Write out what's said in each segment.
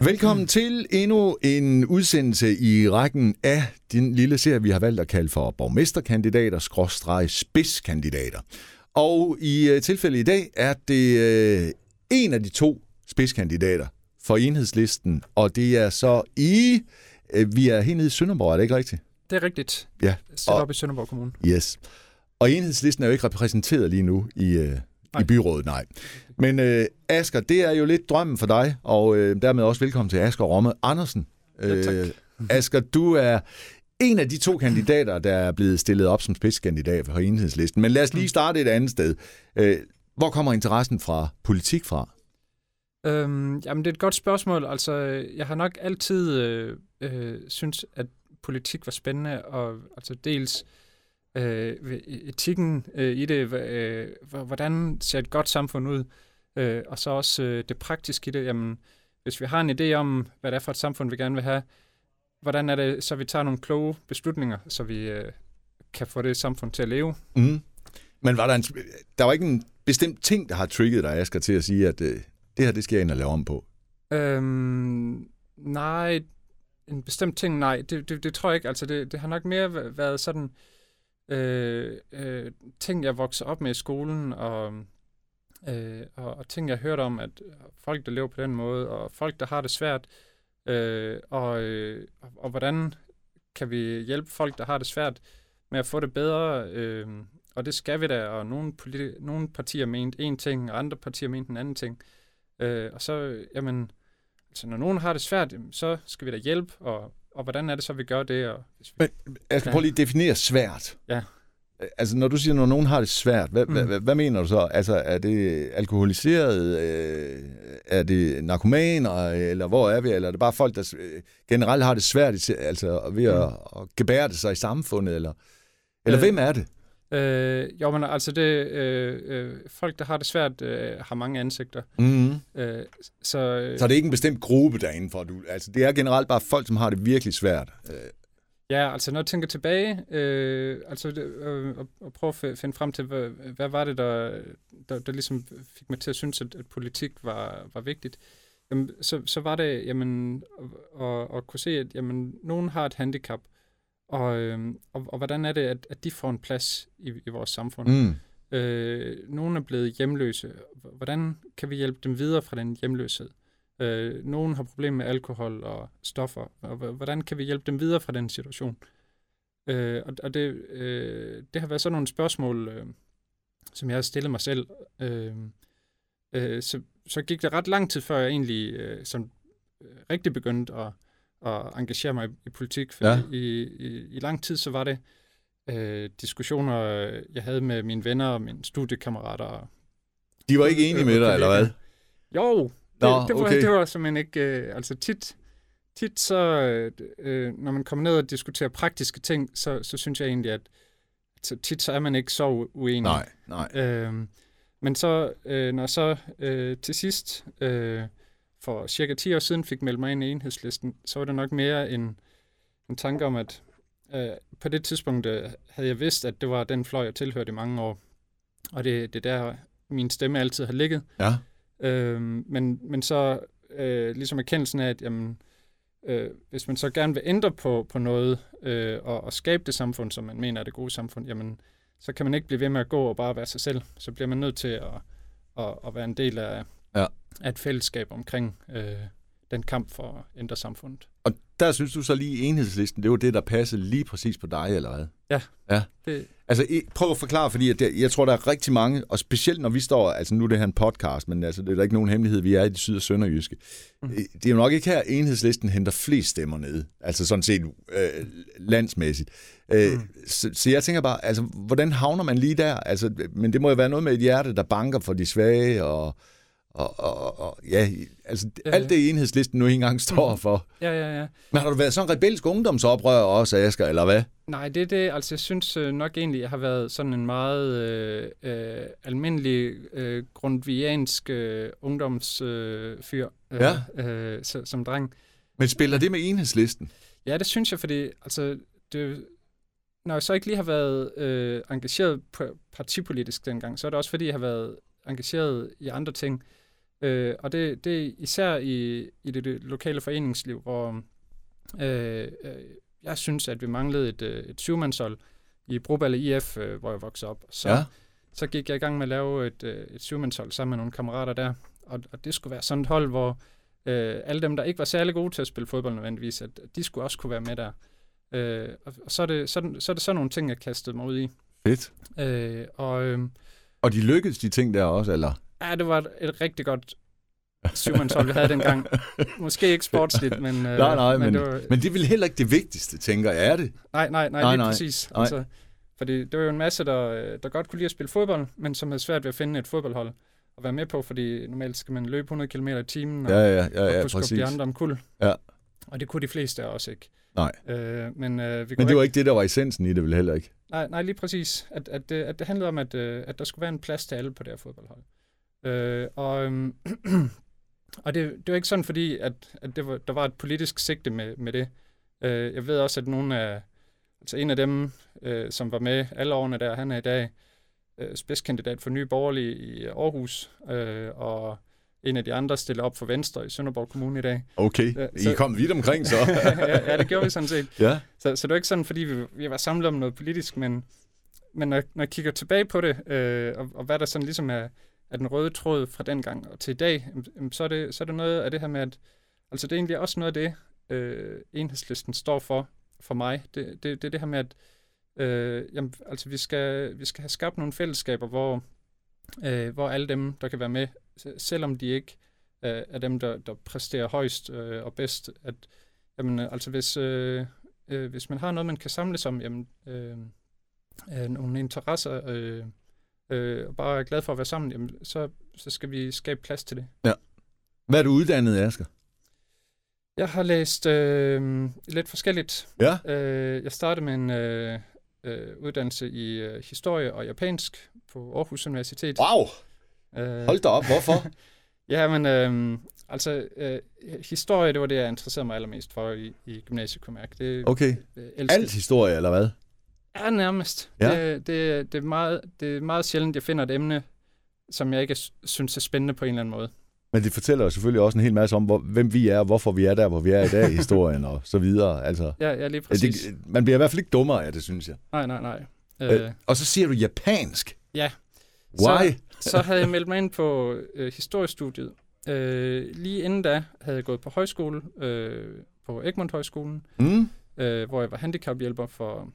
Velkommen til endnu en udsendelse i rækken af din lille serie, vi har valgt at kalde for borgmesterkandidater, skråstreg spidskandidater. Og i øh, tilfælde i dag er det øh, en af de to spidskandidater for enhedslisten, og det er så i, øh, vi er hernede i Sønderborg, er det ikke rigtigt? Det er rigtigt. Ja. Sæt op i Sønderborg Kommune. Yes. Og enhedslisten er jo ikke repræsenteret lige nu i, øh, i byrådet, nej. Men øh, Asger, det er jo lidt drømmen for dig, og øh, dermed også velkommen til Asger Romme Andersen. Ja, tak. Øh, Asger, du er en af de to kandidater, der er blevet stillet op som spidskandidat for enhedslisten. Men lad os lige starte et andet sted. Øh, hvor kommer interessen fra politik fra? Øhm, jamen, det er et godt spørgsmål. Altså, jeg har nok altid øh, øh, synes, at politik var spændende, og altså dels øh, ved etikken øh, i det, øh, hvordan ser et godt samfund ud, øh, og så også øh, det praktiske i det. Jamen, hvis vi har en idé om, hvad det er for et samfund, vi gerne vil have, hvordan er det, så vi tager nogle kloge beslutninger, så vi øh, kan få det samfund til at leve. Mm. Men var der, en, der var ikke en bestemt ting, der har trigget dig, Asger, til at sige, at øh, det her, det skal jeg ind og lave om på? Øhm, nej, en bestemt ting, nej, det, det, det tror jeg ikke. Altså, det, det har nok mere været sådan øh, Øh, øh, ting, jeg voksede op med i skolen, og, øh, og, og ting, jeg hørte om, at folk, der lever på den måde, og folk, der har det svært, øh, og, øh, og, og hvordan kan vi hjælpe folk, der har det svært med at få det bedre, øh, og det skal vi da, og nogle, politi- nogle partier mente en ting, og andre partier mente en anden ting. Øh, og så, jamen, altså når nogen har det svært, så skal vi da hjælpe, og, og hvordan er det så, vi gør det? Og hvis vi, Men jeg skal prøve lige at definere svært. Ja. Altså, når du siger, når nogen har det svært, hvad, mm. hvad, Mm. hvad, hvad mener du så? Altså, er det alkoholiseret? Øh, er det narkomaner? Eller hvor er vi? Eller er det bare folk, der øh, generelt har det svært altså, ved at, at gebære det sig i samfundet? Eller, eller Øh, hvem er det? Øh, jo, men altså, det, øh, øh, folk, der har det svært, øh, har mange ansigter. Mm. Øh, så, øh, Så er det ikke en bestemt gruppe derinde for, du, altså det er generelt bare folk, som har det virkelig svært. Øh, Ja, altså når jeg tænker tilbage, øh, altså øh, og, og prøve at fi- finde frem til, hvad, hvad var det, der, der, der ligesom fik mig til at synes, at, at politik var, var vigtigt, jamen, så, så var det jamen, at, at, at kunne se, at jamen, nogen har et handicap, og, øh, og, og hvordan er det, at, at de får en plads i, i vores samfund. mm. Øh, nogen er blevet hjemløse. Hvordan kan vi hjælpe dem videre fra den hjemløshed? Øh, nogen har problemer med alkohol og stoffer. Og hvordan kan vi hjælpe dem videre fra den situation? Øh, og og det, øh, det har været sådan nogle spørgsmål, øh, som jeg har stillet mig selv. Øh, øh, så, så gik det ret lang tid, før jeg egentlig øh, sådan, øh, rigtig begyndte at, at engagere mig i, politik. For Ja. i, i, I lang tid så var det øh, diskussioner, jeg havde med mine venner og mine studiekammerater. De var ikke enige med dig, eller hvad? Jo, det, Nå, det, var, okay. det var simpelthen ikke... Øh, altså tit, tit så, øh, øh, når man kommer ned og diskuterer praktiske ting, så, så synes jeg egentlig, at så tit så er man ikke så uenig. Nej, nej. Øhm, men så, øh, når så øh, til sidst, øh, for cirka 10 år siden, fik meldt mig ind i enhedslisten, så var det nok mere en, en tanke om, at øh, på det tidspunkt øh, havde jeg vidst, at det var den fløj, jeg tilhørte i mange år. Og det, det er der, min stemme altid har ligget. Ja. Øhm, men, men så øh, ligesom erkendelsen af, at jamen, øh, hvis man så gerne vil ændre på, på noget øh, og, og skabe det samfund, som man mener er det gode samfund, jamen, så kan man ikke blive ved med at gå og bare være sig selv. Så bliver man nødt til at, at, at være en del af, Ja. Af et fællesskab omkring øh, den kamp for at ændre samfundet. Og der synes du så lige enhedslisten, det var det, der passede lige præcis på dig, eller hvad? Ja. Ja. Det, Altså, prøv at forklare, fordi det, jeg tror, der er rigtig mange, og specielt når vi står, altså nu er det her en podcast, men altså, det er der ikke nogen hemmelighed, vi er i det syd- og sønderjyske. Mm. Mm. Det er jo nok ikke her, enhedslisten henter flest stemmer ned, altså sådan set øh, landsmæssigt. Øh, Mm. så, så jeg tænker bare, altså, hvordan havner man lige der? Altså, men det må jo være noget med et hjerte, der banker for de svage, og, og, og, og ja, altså Ja, alt det enhedslisten nu engang står for. ja, ja, ja. Men har du været sådan en rebelsk ungdomsoprør også, Asger, eller hvad? Nej, det er det. Altså, jeg synes øh, nok egentlig, jeg har været sådan en meget øh, øh, almindelig øh, grundviansk øh, ungdomsfyr øh, Ja. øh, så, som dreng. Men spiller det med enhedslisten? Ja, det synes jeg, fordi altså, det, når jeg så ikke lige har været øh, engageret partipolitisk dengang, så er det også fordi, jeg har været engageret i andre ting. Øh, og det, det er især i, i det, det lokale foreningsliv, hvor øh, øh, jeg synes, at vi manglede et, øh, et syvmandshold i Broballe IF, øh, hvor jeg voksede op. Så, Ja. så gik jeg i gang med at lave et, et syvmandshold sammen med nogle kammerater der. Og, og det skulle være sådan et hold, hvor øh, alle dem, der ikke var særlig gode til at spille fodbold nødvendigvis, at de skulle også kunne være med der. Øh, og, og så, er det, så, det- så er det sådan nogle ting, jeg kastede mig ud i. Fedt. Øh, og øh, Og de lykkedes, de ting der også, eller? Ja, det var et, rigtig godt syvmandshold, vi havde dengang. Måske ikke sportsligt, men... Øh, Nej, nej, men- det var, Men det er vel heller ikke det vigtigste, tænker jeg. Er det? Nej, nej, nej, Nej, lige nej. præcis. Nej. Altså, fordi det var jo en masse, der, øh, der godt kunne lide at spille fodbold, men som havde svært ved at finde et fodboldhold at være med på, fordi normalt skal man løbe 100 km i timen og, Ja, ja, ja, og ja kunne skubbe præcis. de andre om kul. Ja. Og det kunne de fleste af os ikke. Nej. Øh, men øh, vi Men det var ikke det, der var essensen i det vel heller ikke. Nej, nej, lige præcis. At, at, det, at det handlede om, at, øh, at der skulle være en plads til alle på det her fodboldhold. Øh, og øhm, og det, det var ikke sådan, fordi at, at det var, der var et politisk sigte med, med det. Øh, jeg ved også, at nogle af, altså en af dem, øh, som var med alle årene der, han er i dag øh, spidskandidat for Nye Borgerlige i Aarhus, øh, og en af de andre stiller op for Venstre i Sønderborg Kommune i dag. Okay, Ja, I så- er kommet vidt omkring så. ja, ja, det gjorde vi sådan set. ja. Så, så det var ikke sådan, fordi vi, vi var samlet om noget politisk, men, men når, når jeg kigger tilbage på det, øh, og, og hvad der sådan ligesom er, er den røde tråd fra den gang og til i dag, jamen, så, er det, så er det noget af det her med, at altså det er egentlig også noget af det, øh, enhedslisten står for, for mig. Det, det, det er det her med, at øh, jamen, altså vi, skal, vi skal have skabt nogle fællesskaber, hvor, øh, hvor alle dem, der kan være med, selvom de ikke øh, er dem, der, der præsterer højst øh, og bedst, at jamen, altså hvis, øh, øh, hvis man har noget, man kan samles om, jamen, øh, øh, nogle interesser, øh, øh, og bare er glad for at være sammen, jamen, så, så skal vi skabe plads til det. Hvad er du uddannet, Asger? Jeg har læst øh, lidt forskelligt. Ja. Øh, jeg startede med en øh, øh, uddannelse i øh, historie og japansk på Aarhus Universitet. Wow, Øh, hold da op. Hvorfor? Ja, men øh, altså, øh, historie, det var det, jeg interesserede mig allermest for i, i gymnasiet, kunne mærke. Det, Okay. elskede. Alt historie, eller hvad? Ja, nærmest. Ja. Det, det, det, er meget, det er meget sjældent, jeg finder et emne, som jeg ikke sy- synes er spændende på en eller anden måde. Men det fortæller jo selvfølgelig også en hel masse om, hvor, hvem vi er, hvorfor vi er der, hvor vi er i dag i historien, og så videre. Altså, Ja, ja lige det, præcis. man bliver i hvert fald ikke dummere af det, synes jeg. Nej, nej, nej. Øh. Øh, Og så siger du japansk. Ja. Why? Så, så havde jeg meldt mig ind på øh, historiestudiet. Øh, lige inden da havde jeg gået på højskole, øh, på Egmont Højskolen, Mm? øh, hvor jeg var handicaphjælper for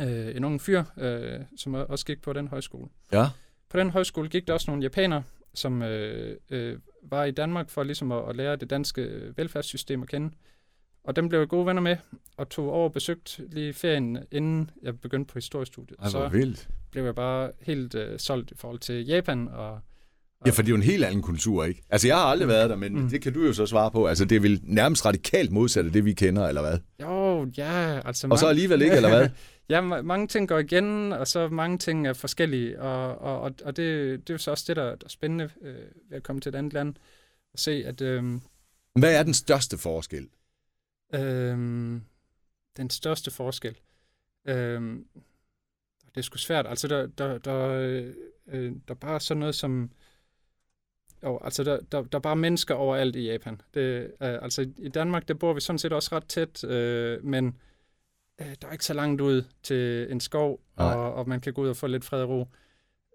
øh, en ung fyr, øh, som også gik på den højskole. Ja. På den højskole gik der også nogle japanere, som øh, øh, var i Danmark for ligesom at, at lære det danske velfærdssystem at kende. Og dem blev jeg gode venner med, og tog over og besøgt lige ferien, inden jeg begyndte på historiestudiet. Ej, hvor så vildt. blev jeg bare helt øh, solgt i forhold til Japan. Og, Ja, for det er jo en helt anden kultur, ikke? Altså, jeg har aldrig været der, men Mm. det kan du jo så svare på. Altså, det er vel nærmest radikalt modsat af det, vi kender, eller hvad? jo, ja, altså... Og så alligevel ikke, eller hvad? ja, ma- mange ting går igen, og så mange ting er forskellige, og, og, og, og det, det er jo så også det, der, der er spændende øh, ved at komme til et andet land, og se, at øh, Hvad er den største forskel? øh, den største forskel, øh, det er sgu svært, altså der, der, der, øh, øh, der er bare sådan noget som, jo, altså der, der, der er bare mennesker overalt i Japan. Det, øh, altså i Danmark, der bor vi sådan set også ret tæt, øh, men øh, der er ikke så langt ud til en skov, Nej. og, og man kan gå ud og få lidt fred og ro.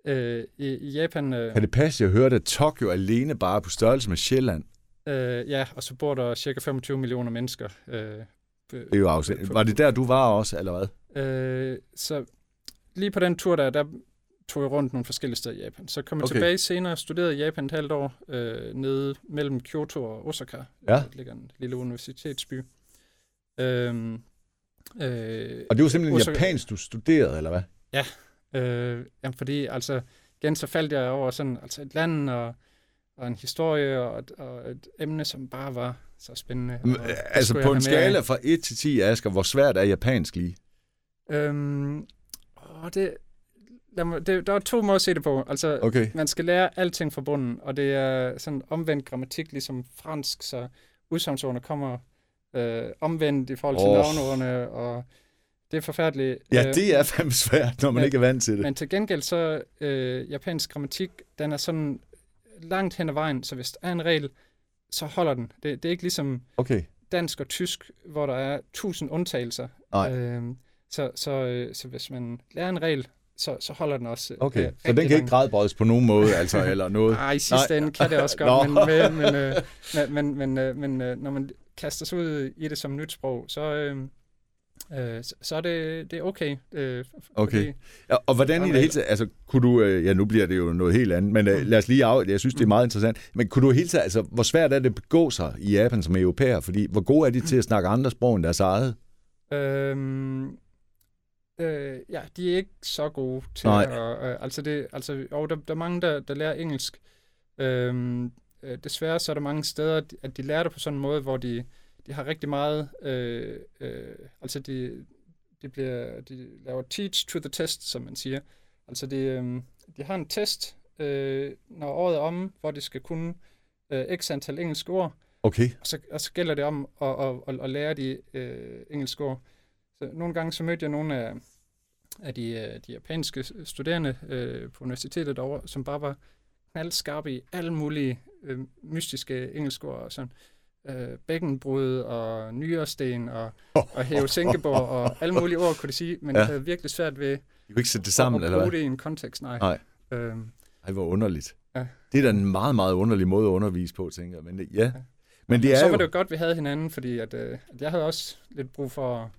Øh, i, I Japan, øh, Kan det passe, jeg hørte, at Tokyo alene bare er på størrelse med Sjælland? øh, ja, og så bor der cirka 25 millioner mennesker. Øh, Det er jo afsæt. Var det der, du var også, eller hvad? Øh, så lige på den tur der, der tog jeg rundt nogle forskellige steder i Japan. Så kom jeg Okay. tilbage senere studerede i Japan et halvt år, øh, nede mellem Kyoto og Osaka. Ja. Der ligger en lille universitetsby. Øhm, øh, Og det var simpelthen Osaka- japansk, du studerede, eller hvad? Øh, jamen fordi, altså, igen så faldt jeg over sådan, altså et land og, og en historie og et, og et emne, som bare var så spændende. Og det Altså på en af. skala fra 1 til 10, Asger, hvor svært er japansk lige? Øhm, åh, det, lad mig, det, der er to måder at se det på. Altså, Okay. man skal lære alting fra bunden, og det er sådan omvendt grammatik, ligesom fransk, så udsagnsordene kommer øh, omvendt i forhold til oh. navneordene, og det er forfærdeligt. Ja, Øh, det er fandme svært, når man men- ikke er vant til det. Men til gengæld så, øh, japansk grammatik, den er sådan langt hen ad vejen, så hvis der er en regel, så holder den. Det, det er ikke ligesom Okay. dansk og tysk, hvor der er tusind undtagelser. Nej. Øhm, så, så, øh, så hvis man lærer en regel, så, så holder den også. Okay, øh, så den kan ikke gradbøjes på nogen måde, altså, eller noget. Nej, i sidste ende kan det også godt, men, men, men, øh, men, men, men, øh, men øh, når man kaster sig ud i det som nyt sprog, så, øh, øh, så, så er det, det er okay. Øh, Okay. fordi- Ja, og hvordan i det hele taget, altså kunne du, øh, ja nu bliver det jo noget helt andet, men øh, lad os lige af, jeg synes det er meget interessant, men kunne du hele taget, altså hvor svært er det at begå sig i Japan som europæer, fordi hvor gode er de til at snakke andre sprog end deres eget? Øhm, øh, ja, de er ikke så gode til Nej. at... Øh, altså, det, altså jo, der, der er mange, der, der lærer engelsk. Øhm, øh, desværre så er der mange steder, at de lærer det på sådan en måde, hvor de, de har rigtig meget... Øh, øh, altså, de, de, bliver, de laver teach to the test, som man siger. Altså, de, øh, de har en test, øh, når året er om, hvor de skal kunne øh, x antal engelske ord, Okay, og så, og så gælder det om at, at, at, at lære de øh, engelske ord. Så nogle gange så mødte jeg nogle af, af de, øh, de japanske studerende øh, på universitetet derovre, som bare var knaldskarpe i alle mulige øh, mystiske engelske ord, og sådan øh, bækkenbrud og nyresten og, og hæve sænkebord og alle mulige ord, kunne de sige, men Ja. ja. havde virkelig svært ved du kan ikke sætte det at, sammen, at eller bruge hvad? det i en kontekst. Nej. Nej. Øhm, Ej, hvor underligt. Ja. Det er da en meget, meget underlig måde at undervise på, tænker jeg. Men det, ja. Men det er så jo... var det jo godt, at vi havde hinanden, fordi at, øh, at jeg havde også lidt brug for,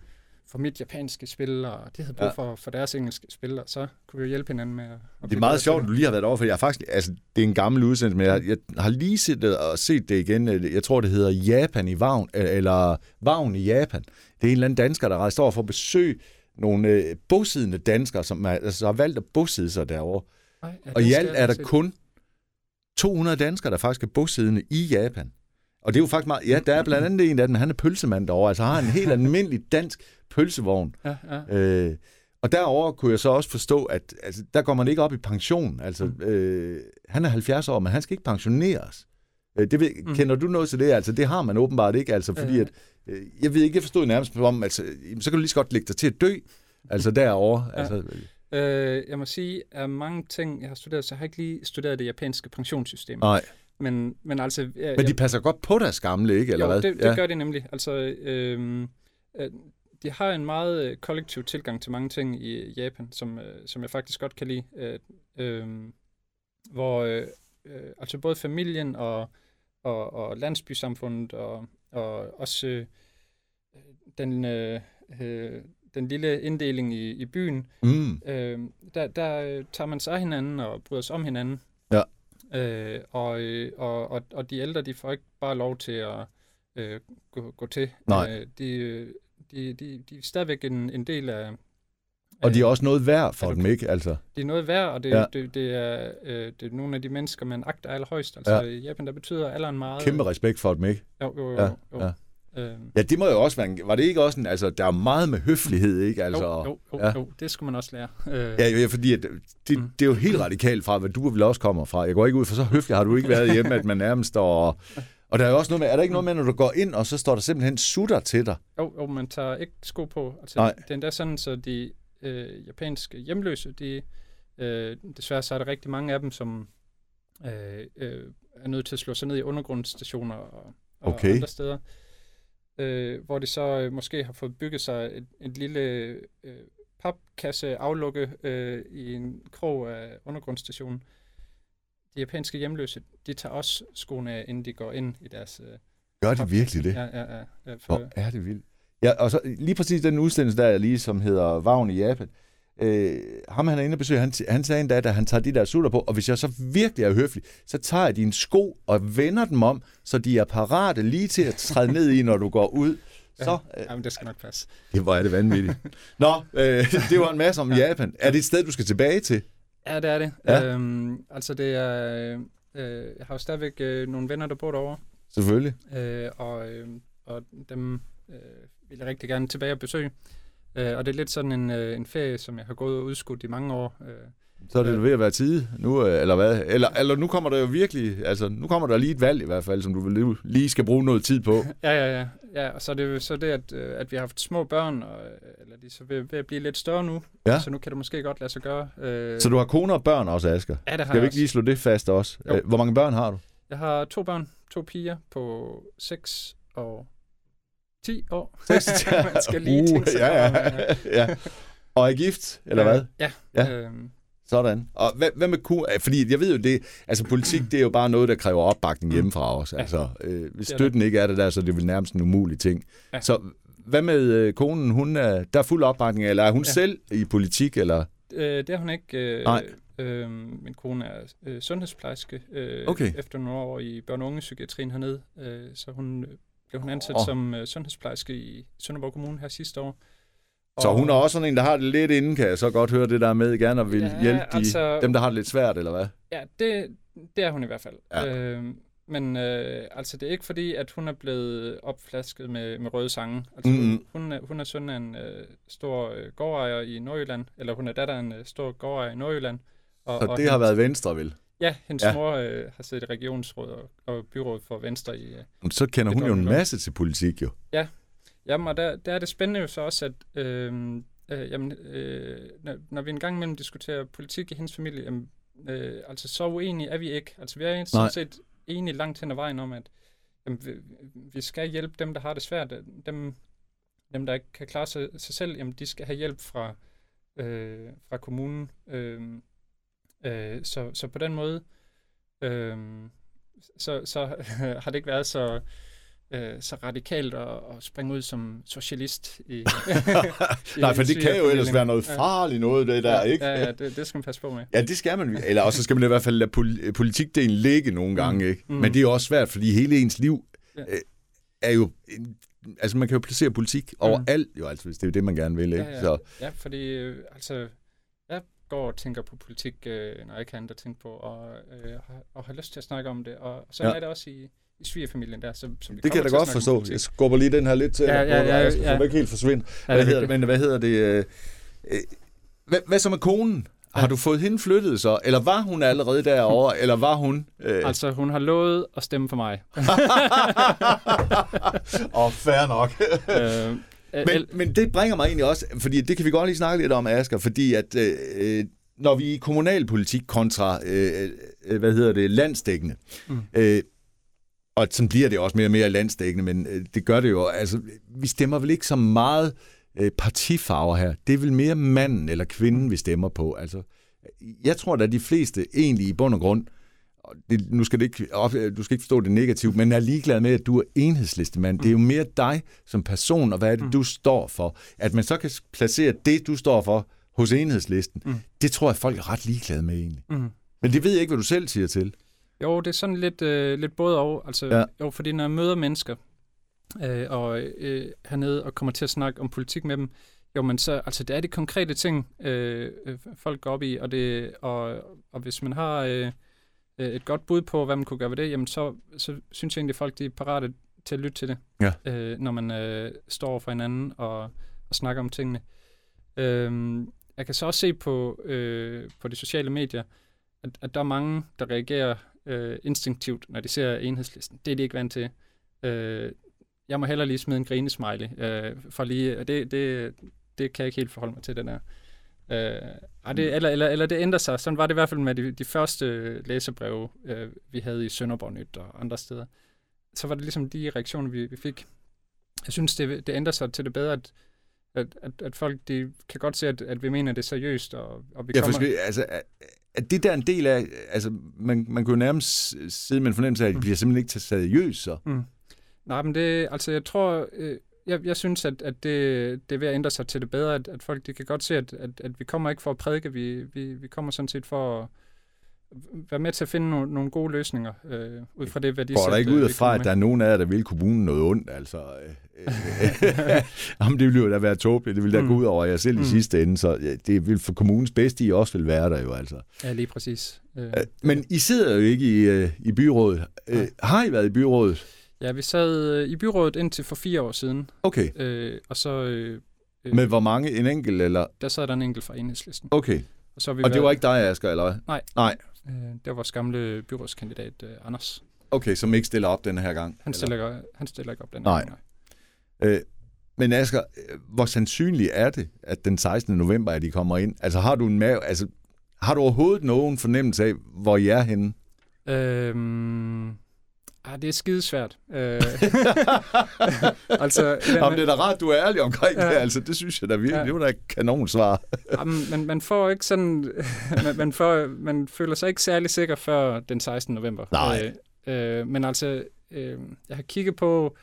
for mit japanske spil, og de havde brug Ja. ja. for, for deres engelske spil, og så kunne vi jo hjælpe hinanden med at, at Det er meget sjovt, at du lige har været over, for jeg har faktisk, altså, det er en gammel udsendelse, men jeg, jeg har lige set det og set det igen. Jeg tror, det hedder Japan i Vagn, eller Vagn i Japan. Det er en eller anden dansker, der rejste over for at besøge nogle øh, bosiddende danskere, som er, altså, har valgt at boside sig derovre. Nej, ja, Og i alt er der kun 200 danskere, der faktisk er bosiddende i Japan. Og det er jo faktisk meget... Ja, der er blandt andet en af dem, han er pølsemand derovre, altså har en helt almindelig dansk pølsevogn. Ja, ja. Øh, og derover kunne jeg så også forstå, at altså, der går man ikke op i pension. Altså, øh, han er 70 år, men han skal ikke pensioneres. Øh, det ved, Mm. Kender du noget til det? Altså, det har man åbenbart ikke, altså, fordi at, øh, jeg ved ikke, jeg forstod nærmest om, altså, så kan du lige så godt lægge dig til at dø, altså derovre. Ja. Altså, Øh, jeg må sige, at mange ting, jeg har studeret, så jeg har ikke lige studeret det japanske pensionssystem. nej, Men, men altså... Jeg, men de passer godt på deres gamle, ikke? Eller jo, hvad? det, det gør de nemlig. Altså, øhm, øh, de har en meget øh, kollektiv tilgang til mange ting i Japan, som, øh, som jeg faktisk godt kan lide. Øh, øh, hvor øh, altså både familien og, og, og landsbysamfundet og, og også øh, den, øh, øh, den lille inddeling i, i byen, Mm. øh, der, der tager man sig af hinanden og bryder sig om hinanden. Øh, og, øh, og, og, og de ældre, de får ikke bare lov til at øh, gå, gå til. Nej. Øh, de, øh, de, de, de er stadigvæk en, en del af... Og de er også noget værd for dem, ikke? Altså, de er noget værd, og det, Ja. det, det, er, øh, det er nogle af de mennesker, man agter allerhøjst. Altså Ja. i Japan, der betyder alderen meget. kæmpe respekt for dem, ikke? Jo, jo, jo. Ja, jo. ja. Øh, Ja, det må jo også være... Var det ikke også en... Altså, der er meget med høflighed, ikke? Altså, jo, jo, jo, ja. jo, det skulle man også lære. Øh, Ja, ja fordi at det, Mm. det er jo helt radikalt fra, hvad du vel også kommer fra. Jeg går ikke ud for så høflig har du ikke været hjemme, at man nærmest står... Og, og der er jo også noget med, er der ikke noget med, når du går ind, og så står der simpelthen sutter til dig? Jo, jo, man tager ikke sko på. Altså, Nej. Det er endda sådan, så de øh, japanske hjemløse, de, øh, desværre så er der rigtig mange af dem, som øh, øh, er nødt til at slå sig ned i undergrundsstationer og, og Okay. andre steder, øh, hvor de så øh, måske har fået bygget sig et, et lille øh, papkasse aflukke øh, i en krog af undergrundsstationen. De japanske hjemløse, de tager også skoene af, inden de går ind i deres... Øh, Gør de virkelig det? Ja, ja, ja. ja for, Hvor er det vildt. Ja, og så lige præcis den udsendelse der, lige som hedder Vagn i Japan. Øh, ham han er inde og besøge, han, han sagde endda, at han tager de der sutter på, og hvis jeg så virkelig er høflig, så tager jeg dine sko og vender dem om, så de er parate lige til at træde ned i, når du går ud. Så, øh, Jamen, det skal nok passe. det var det vanvittigt. Nå, øh, det var en masse om Japan. Er det et sted, du skal tilbage til? Ja, det er det. Ja. Øhm, altså, det er... Øh, jeg har jo stadigvæk øh, nogle venner, der bor derovre, Selvfølgelig. øh, og, øh, og dem øh, vil jeg rigtig gerne tilbage og besøge. Øh, og det er lidt sådan en, øh, en ferie, som jeg har gået og udskudt i mange år. Øh, Så er det ved at være tid nu, øh, eller hvad? Eller, eller nu kommer der jo virkelig, altså nu kommer der lige et valg i hvert fald, som du vil lige skal bruge noget tid på. ja, ja, ja. ja og så er det jo så det, at, øh, at vi har haft små børn, og, øh, eller de er så ved, ved at blive lidt større nu. Ja. Så nu kan det måske godt lade sig gøre. Øh, Så du har kone og børn også, Asger? ja, det har Skal vi ikke lige slå det fast også? Jo. Øh, Hvor mange børn har du? Jeg har to børn, to piger på 6 og 10 år. Seks? Man skal lige tænke sig ja, ja, øh. ja. Og er gift, eller hvad? Ja. Ja. ja. Øhm, Sådan. Og hvad, hvad med kone? Fordi jeg ved jo det, altså politik, det er jo bare noget, der kræver opbakning Mm. hjemmefra også. Ja. Altså, øh, hvis er støtten ikke er det der, så er det vel nærmest en umulig ting. Ja. Så hvad med øh, konen? Hun er, der er fuld opbakning, eller er hun Ja. selv i politik, eller? øh, det er hun ikke. Øh, Nej. Øh, min kone er øh, sundhedsplejerske øh, Okay. efter nogle år i børne- og ungepsykiatrien hernede. Øh, så hun øh, blev hun ansat oh. som øh, sundhedsplejerske i Sønderborg Kommune her sidste år. Så hun er også sådan en, der har det lidt inde, kan jeg så godt høre det der med, gerne og vil Ja, hjælpe de, altså- dem, der har det lidt svært, eller hvad? Ja, det, det er hun i hvert fald. Ja. Øh, men øh, altså, det er ikke fordi, at hun er blevet opflasket med, med røde sange. Altså, Mhm. mm-hmm. hun, er, hun er søn af en øh, stor øh, gårdejer i Nordjylland, eller hun er datter af en øh, stor gårdejer i Nordjylland. Og, Så og det har hendes- været Venstre, vel? Ja, hendes Ja. ja. mor øh, har siddet i regionsråd og, og byråd for Venstre i... Øh, Så kender hun jo en masse til politik, jo. jamen, og der, der er det spændende jo så også, at øh, øh, jamen, øh, når, når vi en gang imellem diskuterer politik i hendes familie, jamen, øh, altså så uenige er vi ikke. Altså vi er sådan set enige langt hen ad vejen om, at jamen, vi, vi skal hjælpe dem, der har det svært. Dem, dem der ikke kan klare sig, sig selv, jamen, de skal have hjælp fra, øh, fra kommunen. Øh, øh, så, så på den måde, øh, så, så har det ikke været så, øh, så radikalt at, at springe ud som socialist. I, i Nej, for det kan jo ellers være noget farligt noget, det der, ja, ikke? Ja, ja det, det skal man passe på med. Ja, det skal man. Eller også skal man i hvert fald lade pol- politikdelen ligge nogle gange, ikke? Mm. Men det er også svært, fordi hele ens liv Ja. øh, er jo... Altså, man kan jo placere politik overalt, jo, altså, hvis det er jo det, man gerne vil, ikke? Ja, ja. Så, Ja, fordi øh, altså, går og tænker på politik, øh, når jeg ikke har andet at tænke på, og, øh, har, og har lyst til at snakke om det. Og så Ja. ja. er det også i, i svigerfamilien der. Så, så vi det kan jeg da godt forstå. Jeg skubber lige den her lidt til, Ja, ja, ja, skal ja. ikke helt forsvinde. Ja, Hvad er hedder, men hvad hedder det? Øh, øh, hvad, hvad så med konen? Har du fået hende flyttet så? Eller var hun allerede derovre? eller var hun... Øh... Altså, hun har lovet at stemme for mig. Åh, oh, fair nok. øh, Men, men det bringer mig egentlig også, fordi det kan vi godt lige snakke lidt om, Asger, fordi at øh, øh, når vi er i kommunalpolitik kontra, øh, øh, hvad hedder det, landsdækkende, mm. Øh, og sådan bliver det også mere og mere landsdækkende, men øh, det gør det jo, altså vi stemmer vel ikke så meget øh, partifarver her. Det er vel mere manden eller kvinden, vi stemmer på. Altså, jeg tror da, de fleste egentlig i bund og grund, og det, nu skal det ikke, op, du skal ikke forstå det negativt, men er ligeglad med, at du er enhedslistemand. Det er jo mere dig som person, og hvad er det, du står for. At man så kan placere det, du står for, hos enhedslisten, Mm. det tror jeg, folk er ret ligeglade med egentlig. mm. Men det ved jeg ikke, hvad du selv siger til. Jo, det er sådan lidt, øh, lidt både og. Altså, Ja. ja. Jo, fordi når jeg møder mennesker øh, og øh, hernede og kommer til at snakke om politik med dem, jo, men så, altså, det er de konkrete ting, øh, øh, folk går op i, og, det, og, og hvis man har øh, øh, et godt bud på, hvad man kunne gøre ved det, jamen så, så synes jeg egentlig, at folk de er parate til at lytte til det, Ja. øh, når man øh, står for hinanden og, og snakker om tingene. Øh, jeg kan så også se på, øh, på de sociale medier, at, at der er mange, der reagerer øh, instinktivt, når de ser enhedslisten. Det er de ikke vant til. Øh, jeg må heller lige smide en grinesmiley, øh, for lige, og det, det, det kan jeg ikke helt forholde mig til, den her. Øh, ej, det, eller, eller, eller det ændrer sig. Sådan var det i hvert fald med de, de første læserbreve, øh, vi havde i Sønderborg Nyt og andre steder. Så var det ligesom de reaktioner, vi, vi fik. Jeg synes, det, det ændrer sig til det bedre, at, at, at, at folk de kan godt se, at, at vi mener det seriøst, og, og vi Ja, kommer... for skal, altså, er det der en del af, altså, man, man kan jo nærmest sidde med en fornemmelse af, at Mm. bliver simpelthen ikke taget seriøst, så. Mm. Nej, men det, altså jeg tror, øh, jeg, jeg synes, at, at det, det er ved at ændre sig til det bedre, at, at folk de kan godt se, at, at, at vi kommer ikke for at prædike, vi, vi, vi kommer sådan set for at være med til at finde nogle, nogle gode løsninger, øh, ud fra det værdisæt. Går der ikke øh, ud fra, at der er nogen af jer, der vil kommunen noget ondt, altså? Øh, øh, Jamen, det ville jo da være tåbeligt. Det ville da Mm. gå ud over jer selv i Mm. sidste ende, så ja, det vil for kommunens bedste, I også vil være der jo, altså. Ja, lige præcis. Øh, Øh, Men I sidder jo ikke i, øh, i byrådet. Øh, har I været i byrådet? Ja, vi sad øh, i byrådet indtil for fire år siden, Okay. øh, og så øh, øh, Med hvor mange? En enkelt, eller? der sad der en enkelt fra enhedslisten. Okay. Og, så har vi Og det været- var ikke dig, Asger, eller hvad? Nej. Nej. Øh, det var vores gamle byrådskandidat, øh, Anders. Okay, som ikke stiller op den her gang? Han eller? stiller, ikke- han stiller ikke op den Nej. her gang, nej. Øh, men Asger, øh, hvor sandsynligt er det, at den 16. november, at de kommer ind? Altså har du en mave, altså har du overhovedet nogen fornemmelse af, hvor I er henne? Øhm, ah, det er skidesvært. Øh, altså, men, Jamen, det er da rart, du er ærlig omkring ja. Det, altså. Det synes jeg da virkelig. Ja. Det var da et kanonsvar. jamen, man, man får ikke sådan... man, man, får, man føler sig ikke særlig sikker før den 16. november. Nej. Øh, øh, men altså, øh, jeg har kigget på...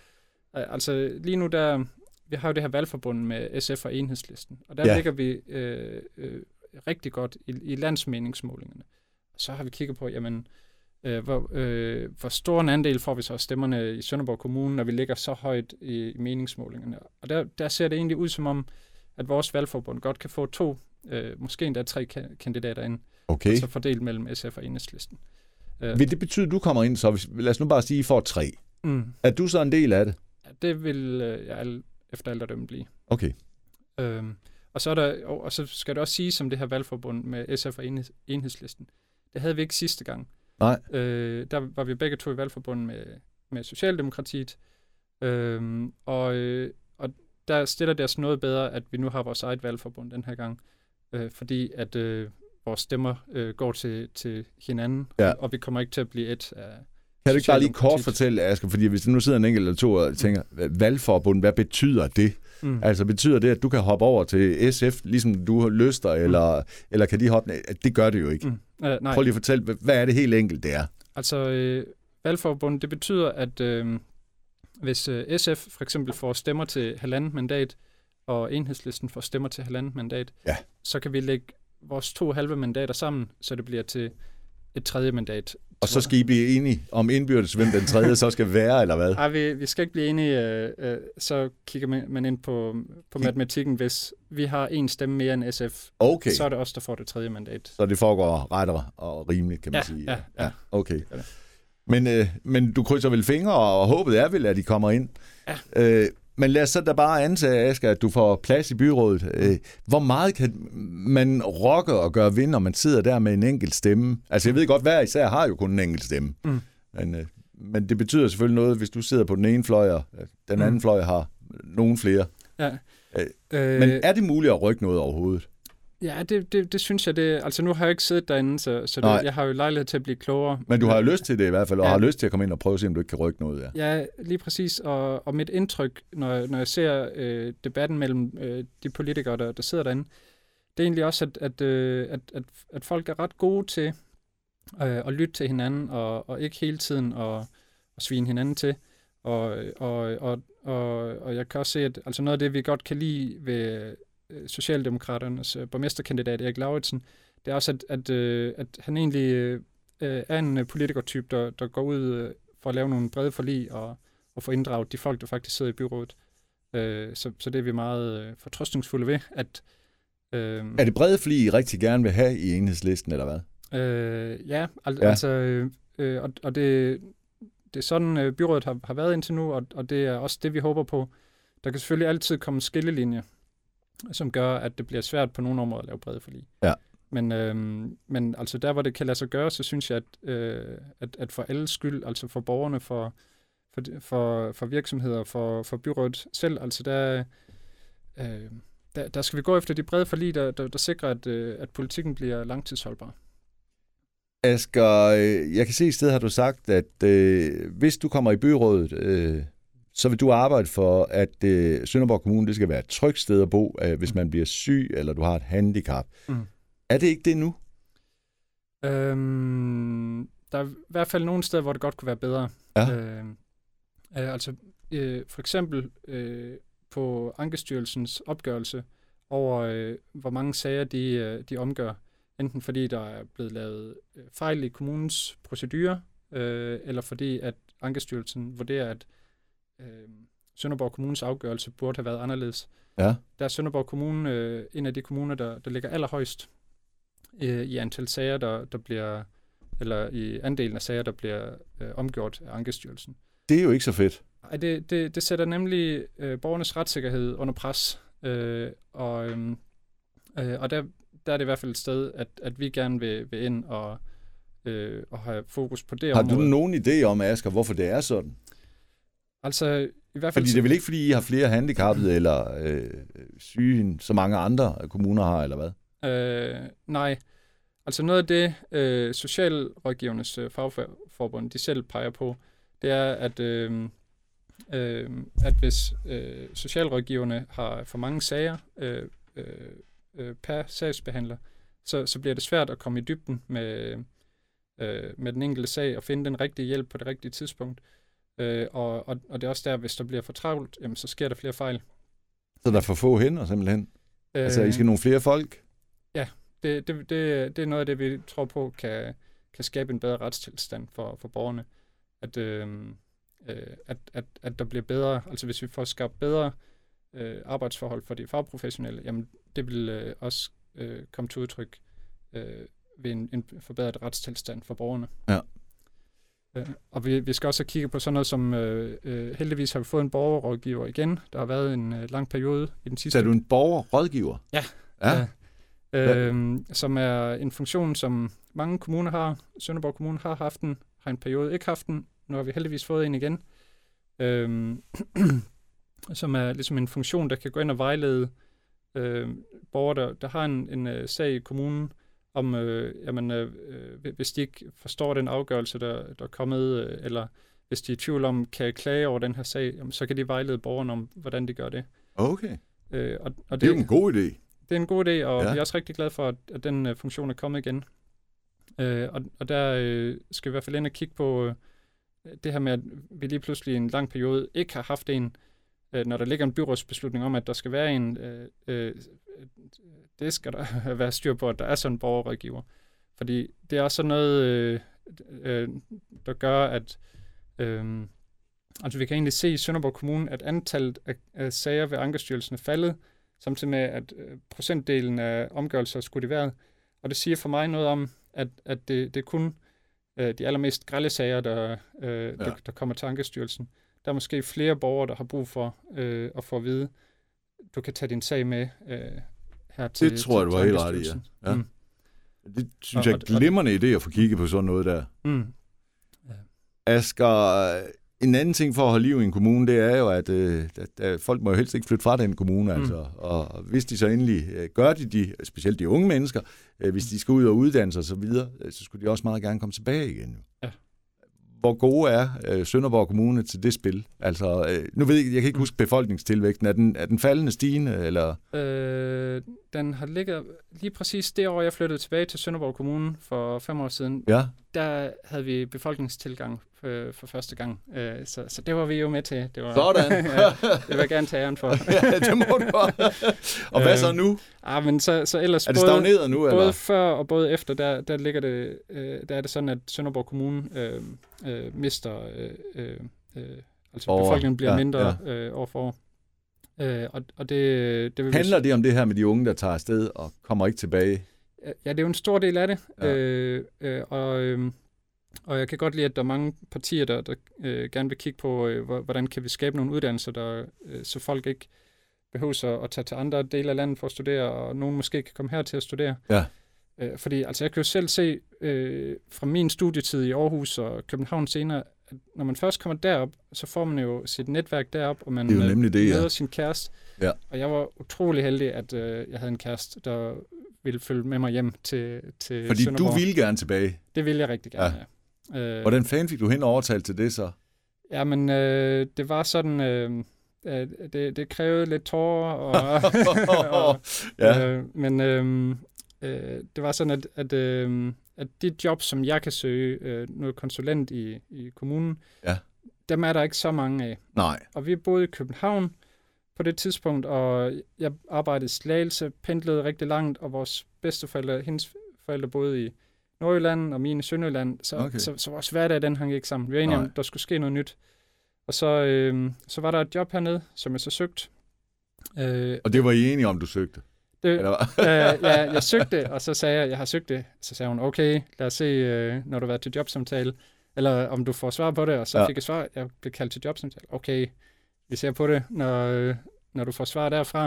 Øh, altså, lige nu der... Vi har jo det her valgforbund med SF og Enhedslisten, og der Ja. ja. ligger vi øh, øh, rigtig godt i, i landsmeningsmålingerne. Så har vi kigget på, jamen, øh, hvor, øh, hvor stor en andel får vi så af stemmerne i Sønderborg Kommune, når vi ligger så højt i, i meningsmålingerne. Og der, der ser det egentlig ud som om, at vores valgforbund godt kan få to, øh, måske endda tre ka- kandidater ind, Okay. altså fordelt mellem SF og Enhedslisten. Øh, Vil det betyde, at du kommer ind, så hvis, lad os nu bare sige, at I får tre. mm, Er du så en del af det? ja, det vil øh, jeg efter alt at dømme blive. Okay. Øhm, og, så er der, og, og så skal det også sige som det her valgforbund med SF og enhed, Enhedslisten. Det havde vi ikke sidste gang. Nej. Øh, der var vi begge to i valgforbund med, med Socialdemokratiet. Øhm, og, øh, og der stiller det os noget bedre, at vi nu har vores eget valgforbund den her gang. Øh, fordi at øh, vores stemmer øh, går til, til hinanden, Ja. og vi kommer ikke til at blive et af... Kan du ikke bare lige kort fortælle, Asger, fordi hvis der nu sidder en enkelt eller to og tænker, valgforbund, hvad betyder det? Mm. Altså betyder det, at du kan hoppe over til SF, ligesom du lyster, eller, eller kan de hoppe ned? Det gør det jo ikke. Mm. Øh, nej. Prøv lige at fortælle, hvad- er det helt enkelt, det er? Altså, øh, valgforbund, det betyder, at øh, hvis øh, SF for eksempel får stemmer til halvandet mandat, og enhedslisten får stemmer til halvandet mandat, Ja. så kan vi lægge vores to halve mandater sammen, så det bliver til et tredje mandat. Og så skal I blive enige om indbyrdes, hvem den tredje så skal være, eller hvad? Ej, vi, vi skal ikke blive enige, øh, øh, så kigger man, ind på, på matematikken. Hvis vi har en stemme mere end SF, Okay, så er det os, der får det tredje mandat. så det foregår ret og- rimeligt, kan man Ja, sige. ja, ja. Okay. Ja. Men, øh, men du krydser vel fingre, og håbet er vel, at de kommer ind. Ja. Øh, men lad os så da bare antage, Asger, at du får plads i byrådet. Øh, hvor meget kan man rokke og gøre vind, når man sidder der med en enkelt stemme? Altså, jeg ved godt, hver især har jo kun en enkelt stemme. Mm. Men, øh, men det betyder selvfølgelig noget, hvis du sidder på den ene fløj, og øh, den anden Mm. fløj har nogen flere. Ja. Øh, Men er det muligt at rykke noget overhovedet? Ja, det, det, det synes jeg. Det, altså nu har jeg ikke siddet derinde, så, så det, jeg har jo lejlighed til at blive klogere. Men du har jo lyst til det i hvert fald, og Ja. har lyst til at komme ind og prøve at se, om du ikke kan rykke noget. Ja. Ja, lige præcis. Og, og mit indtryk, når, jeg- når jeg ser øh, debatten mellem øh, de politikere, der, der sidder derinde, det er egentlig også, at, at, øh, at, at, at folk er ret gode til øh, at lytte til hinanden, og, og ikke hele tiden at, at svine hinanden til. Og, og, og, og, og jeg kan også se, at altså noget af det, vi godt kan lide ved Socialdemokraternes øh, borgmesterkandidat Erik Lauritsen, det er også, at, at, øh, at han egentlig øh, er en øh, politikertype, der, der går ud øh, for at lave nogle brede forlig og, og få inddraget de folk, der faktisk sidder i byrådet. Øh, så, så det er vi meget øh, fortrøstningsfulde ved, at øh, Er det brede fli, I rigtig gerne vil have i enhedslisten, eller hvad? Øh, ja, al- Ja. altså, øh, øh, og, og det, det er sådan, øh, byrådet har, har været indtil nu, og, og det er også det, vi håber på. Der kan selvfølgelig altid komme en skillelinje, som gør, at det bliver svært på nogle områder at lave brede forlig. Ja. Men, øh, men altså der, hvor det kan lade sig gøre, så synes jeg, at, øh, at, at for alles skyld, altså for borgerne, for, for, for, for virksomheder, for, for byrådet selv, altså der, øh, der, der skal vi gå efter de brede forlig, der, der, der sikrer, at, øh, at politikken bliver langtidsholdbar. Asger, øh, jeg kan se i stedet har du sagt, at øh, hvis du kommer i byrådet, øh, så vil du arbejde for, at øh, Sønderborg Kommune det skal være et trygt sted at bo, øh, hvis man bliver syg, eller du har et handicap. Mm. Er det ikke det nu? Øhm, der er i hvert fald nogle steder, hvor det godt kunne være bedre. Ja. Øhm, øh, altså øh, for eksempel øh, på Ankestyrelsens opgørelse over, øh, hvor mange sager de, øh, de omgør. Enten fordi der er blevet lavet øh, fejl i kommunens procedurer, øh, eller fordi at Ankestyrelsen vurderer, at øh, Sønderborg Kommunes afgørelse burde have været anderledes. Ja. Der er Sønderborg Kommune øh, en af de kommuner, der, der ligger allerhøjst øh, i antal sager, der, der bliver, eller i andelen af sager, der bliver øh, omgjort af Ankestyrelsen. Det er jo ikke så fedt. Ej, det, det, det sætter nemlig øh, borgernes retssikkerhed under pres. Øh, og øhm, øh, og der, der er det i hvert fald et sted, at, at vi gerne vil, vil ind og, øh, og have fokus på det Har område. du nogen idé om, Asger, hvorfor det er sådan? Altså, i hvert fald... Fordi det er vel ikke, fordi I har flere handicappede eller øh, syge, end så mange andre kommuner har, eller hvad? Øh, nej. Altså noget af det, øh, Socialrådgivernes øh, fagforbund, de selv peger på, det er, at, øh, øh, at hvis øh, socialrådgiverne har for mange sager øh, øh, øh, per sagsbehandler, så, så bliver det svært at komme i dybden med, øh, med den enkelte sag og finde den rigtige hjælp på det rigtige tidspunkt. Øh, og, og, og det er også der, hvis der bliver for travlt, jamen, så sker der flere fejl. Så der er for få hænder, simpelthen. Øh, Altså, I skal nogle flere folk? det, det, det, det er noget af det, vi tror på kan, kan skabe en bedre retstilstand for, for borgerne. At, øh, øh, at, at, at der bliver bedre, altså hvis vi får skabt bedre øh, arbejdsforhold for de fagprofessionelle, jamen det vil øh, også øh, komme til udtryk øh, ved en, en forbedret retstilstand for borgerne. Ja. Øh, og vi, vi skal også kigge på sådan noget som, øh, øh, heldigvis har vi fået en borgerrådgiver igen. Der har været en øh, lang periode i den sidste... Så er du en borgerrådgiver? Ja. Ja. Ja. Øhm, som er en funktion, som mange kommuner har. Sønderborg Kommune har haft den, har en periode ikke haft den. Nu har vi heldigvis fået en igen. Øhm, som er ligesom en funktion, der kan gå ind og vejlede øh, borgere, der, der har en, en uh, sag i kommunen, om, øh, jamen, øh, øh, hvis de ikke forstår den afgørelse, der, der er kommet, øh, eller hvis de er i tvivl om, kan jeg klage over den her sag, jamen, så kan de vejlede borgerne om, hvordan de gør det. Okay. Øh, og, og Det er jo en god idé. det er en god idé, og Ja. vi er også rigtig glade for, at, at den uh, funktion er kommet igen. Øh, og, og der øh, skal vi i hvert fald ind og kigge på øh, det her med, at vi lige pludselig i en lang periode ikke har haft en, øh, når der ligger en byrådsbeslutning om, at der skal være en, øh, øh, det skal der være styr på, at der er sådan en borgerrådgiver. Fordi det er også sådan noget, øh, øh, der gør, at øh, altså vi kan egentlig se i Sønderborg Kommune, at antallet af, af sager ved Ankestyrelsen er faldet, samtidig med, at øh, procentdelen af omgørelser er skudt i vejret. Og det siger for mig noget om, at, at det, det er kun øh, de allermest grælde sager, der, øh, ja. der, der kommer til Ankestyrelsen. Der er måske flere borgere, der har brug for øh, at få at vide, du kan tage din sag med øh, her til Det tror jeg, du til helt ret i, ja. Ja. Mm. Det synes Og- jeg er glimrende idé at få kigget på sådan noget der. Mm. Asger, en anden ting for at holde liv i en kommune, det er jo, at, øh, at, at folk må jo helst ikke flytte fra den kommune. Mm. Altså. Og hvis de så endelig øh, gør det, de, specielt de unge mennesker, øh, hvis de skal ud og uddanne sig osv., så, øh, så skulle de også meget gerne komme tilbage igen. Ja. Hvor gode er øh, Sønderborg Kommune til det spil? Altså, øh, nu ved jeg, jeg kan ikke Mm. huske befolkningstilvæksten. Er den, er den faldende stigende, eller? Øh, den har ligget lige præcis det år, jeg flyttede tilbage til Sønderborg Kommune for fem år siden. Ja, Der havde vi befolkningstilgang øh, for første gang. Øh, så, så det var vi jo med til. Det var, Sådan. ja, det vil jeg gerne tage æren for. ja det må du Og hvad så nu? Ah, men så, så ellers Er det både, stagneret nu, eller? både før og både efter, der, der ligger det, øh, der er det sådan, at Sønderborg Kommune øh, øh, mister, øh, øh, øh, altså Over- befolkningen bliver ja, mindre ja. Øh, år for år. Øh, og, og det, det vil vi- Handler det om det her med de unge, der tager afsted og kommer ikke tilbage? Ja, det er jo en stor del af det. Ja. Øh, øh, og, øh, og jeg kan godt lide, at der er mange partier, der, der øh, gerne vil kigge på, øh, hvor- hvordan kan vi skabe nogle uddannelser, der, øh, så folk ikke behøver at, at tage til andre dele af landet for at studere, og nogen måske kan komme her til at studere. Ja. Øh, fordi altså, jeg kan jo selv se øh, fra min studietid i Aarhus og København senere, at når man først kommer derop, så får man jo sit netværk derop, og man Det er jo nemlig det, ja. møder sin kæreste. Ja. Og jeg var utrolig heldig, at øh, jeg havde en kæreste, der ville følge med mig hjem til, til Fordi Sønderborg. du ville gerne tilbage. Det ville jeg rigtig gerne, ja. Øh, Hvordan fanden fik du hen overtalt til det så? Ja, men øh, det var sådan... Øh, øh, det, det krævede lidt tårer, og, og, ja. øh, men øh, øh, det var sådan, at, at, øh, at de job, som jeg kan søge, øh, noget konsulent i, i kommunen, Ja. dem er der ikke så mange af. Nej. Og vi boede i København på det tidspunkt, og jeg arbejdede i Slagelse, pendlede rigtig langt, og vores bedsteforældre, hendes forældre boede i Nordjylland, og mine i Sønderjylland, så, Okay. så, så vores hverdag, den hang ikke sammen. Vi var enige Nej. om, der skulle ske noget nyt. Og så, øh, så var der et job hernede, som jeg så søgte. Øh, Og det var I enige om, du søgte? det, Eller øh, ja, jeg søgte, og så sagde jeg, jeg har søgt det. Så sagde hun, okay, lad os se, øh, når du har været til jobsamtale, eller om du får svar på det. Og så ja. fik jeg svar, jeg blev kaldt til jobsamtale. Okay, vi ser på det, når, øh, når du får svar derfra.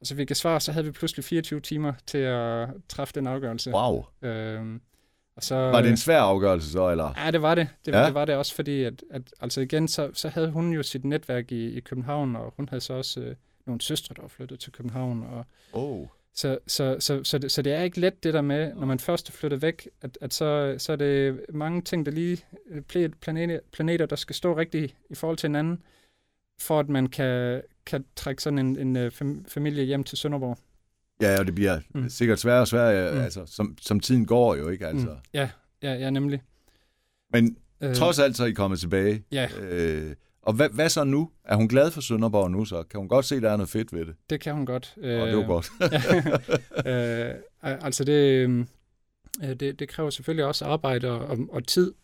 og så fik jeg svar, så havde vi pludselig 24 timer til at træffe den afgørelse. Wow. Øhm, og så, Var det en svær afgørelse så, eller? Ja, det var det. Det, Ja. det var det også, fordi at, at altså igen, så, så havde hun jo sit netværk i, i København, og hun havde så også øh, nogle søstre, der var flyttet til København. Og, Oh. så, så, så, så, det, så det er ikke let det der med, når man først er flyttet væk, at, at så, så er det mange ting, der lige øh, pla- planeter, planeter, der skal stå rigtigt i forhold til hinanden, for at man kan, kan trække sådan en, en øh, fam- familie hjem til Sønderborg. Ja, og det bliver mm. Mm. sikkert sværere og sværere, mm. Mm. altså, som, som tiden går jo, ikke? Altså. Mm. Ja, ja, ja, nemlig. Men Øh, trods alt så er I kommet tilbage. Ja, Øh, og hvad, hvad så nu? Er hun glad for Sønderborg nu så? Kan hun godt se, at der er noget fedt ved det? det kan hun godt. Øh, og det var godt. øh, altså det, øh, det, det kræver selvfølgelig også arbejde og, og, og tid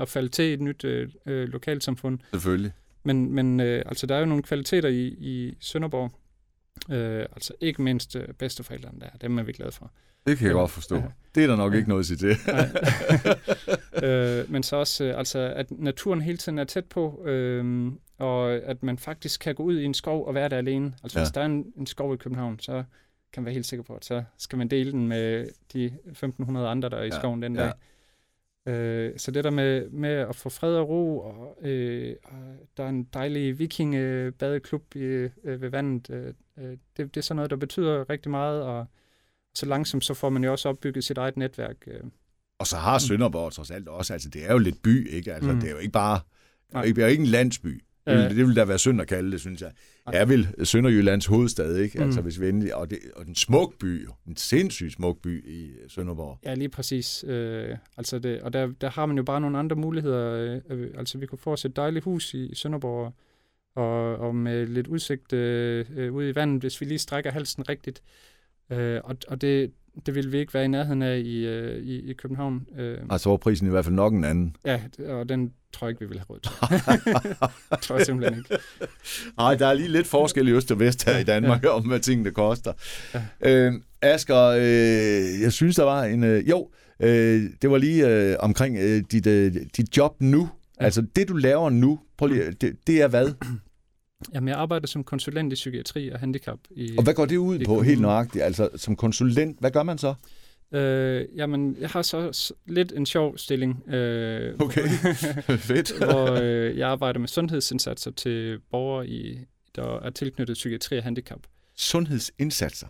at falde til i et nyt øh, øh, lokalsamfund. Selvfølgelig. Men, men øh, altså der er jo nogle kvaliteter i, i Sønderborg. Øh, altså ikke mindst øh, bedsteforældrene der. Dem er vi glade for. Det kan jeg godt forstå. Ja. Det er der nok Ja. ikke noget at sige til. øh, men så også, øh, altså, at naturen hele tiden er tæt på, øh, og at man faktisk kan gå ud i en skov og være der alene. Altså ja. hvis der er en, en skov i København, så kan man være helt sikker på, at så skal man dele den med de 1.500 andre, der er i Ja, skoven den ja. dag. Øh, så det der med, med at få fred og ro, og, øh, og der er en dejlig vikingebadeklub øh, ved vandet, øh, øh, det, det er sådan noget, der betyder rigtig meget, og så langsomt så får man jo også opbygget sit eget netværk. Øh. Og så har Sønderborg trods alt også, altså det er jo lidt by, ikke? Altså Mm. det er jo ikke bare, det er jo ikke, det er jo ikke en landsby. Det vil, Øh. det vil da være synd at kalde det, synes jeg. Det er vel Sønderjyllands hovedstad, ikke? Mm. Altså hvis vi endelig, og, det, og en smuk by, en sindssygt smuk by i Sønderborg. Ja, lige præcis. Øh, altså det, og der, der har man jo bare nogle andre muligheder. Øh, øh, altså vi kunne få os et dejligt hus i, i Sønderborg, og, og med lidt udsigt øh, øh, ude i vandet, hvis vi lige strækker halsen rigtigt. Øh, og og det, det vil vi ikke være i nærheden af i, øh, i, i København. Øh, Altså var prisen i hvert fald nok en anden. ja, og den tror jeg ikke, vi vil have råd til. tror jeg simpelthen ikke. Nej, der er lige lidt forskel i øst og vest her Ja, i Danmark om, hvad tingene koster. Ja. Øh, Asger, øh, jeg synes, der var en... Øh, jo, øh, det var lige øh, omkring øh, dit, øh, dit job nu. Ja. Altså det, du laver nu, prøv lige, det, det er hvad? Jamen, jeg arbejder som konsulent i psykiatri og handicap. I, Og hvad går det ud på helt nøjagtigt? Altså som konsulent, hvad gør man så? øh, jamen, jeg har så lidt en sjov stilling. Øh, Okay, fedt. hvor øh, jeg arbejder med sundhedsindsatser til borgere, i, der er tilknyttet psykiatri og handicap. Sundhedsindsatser.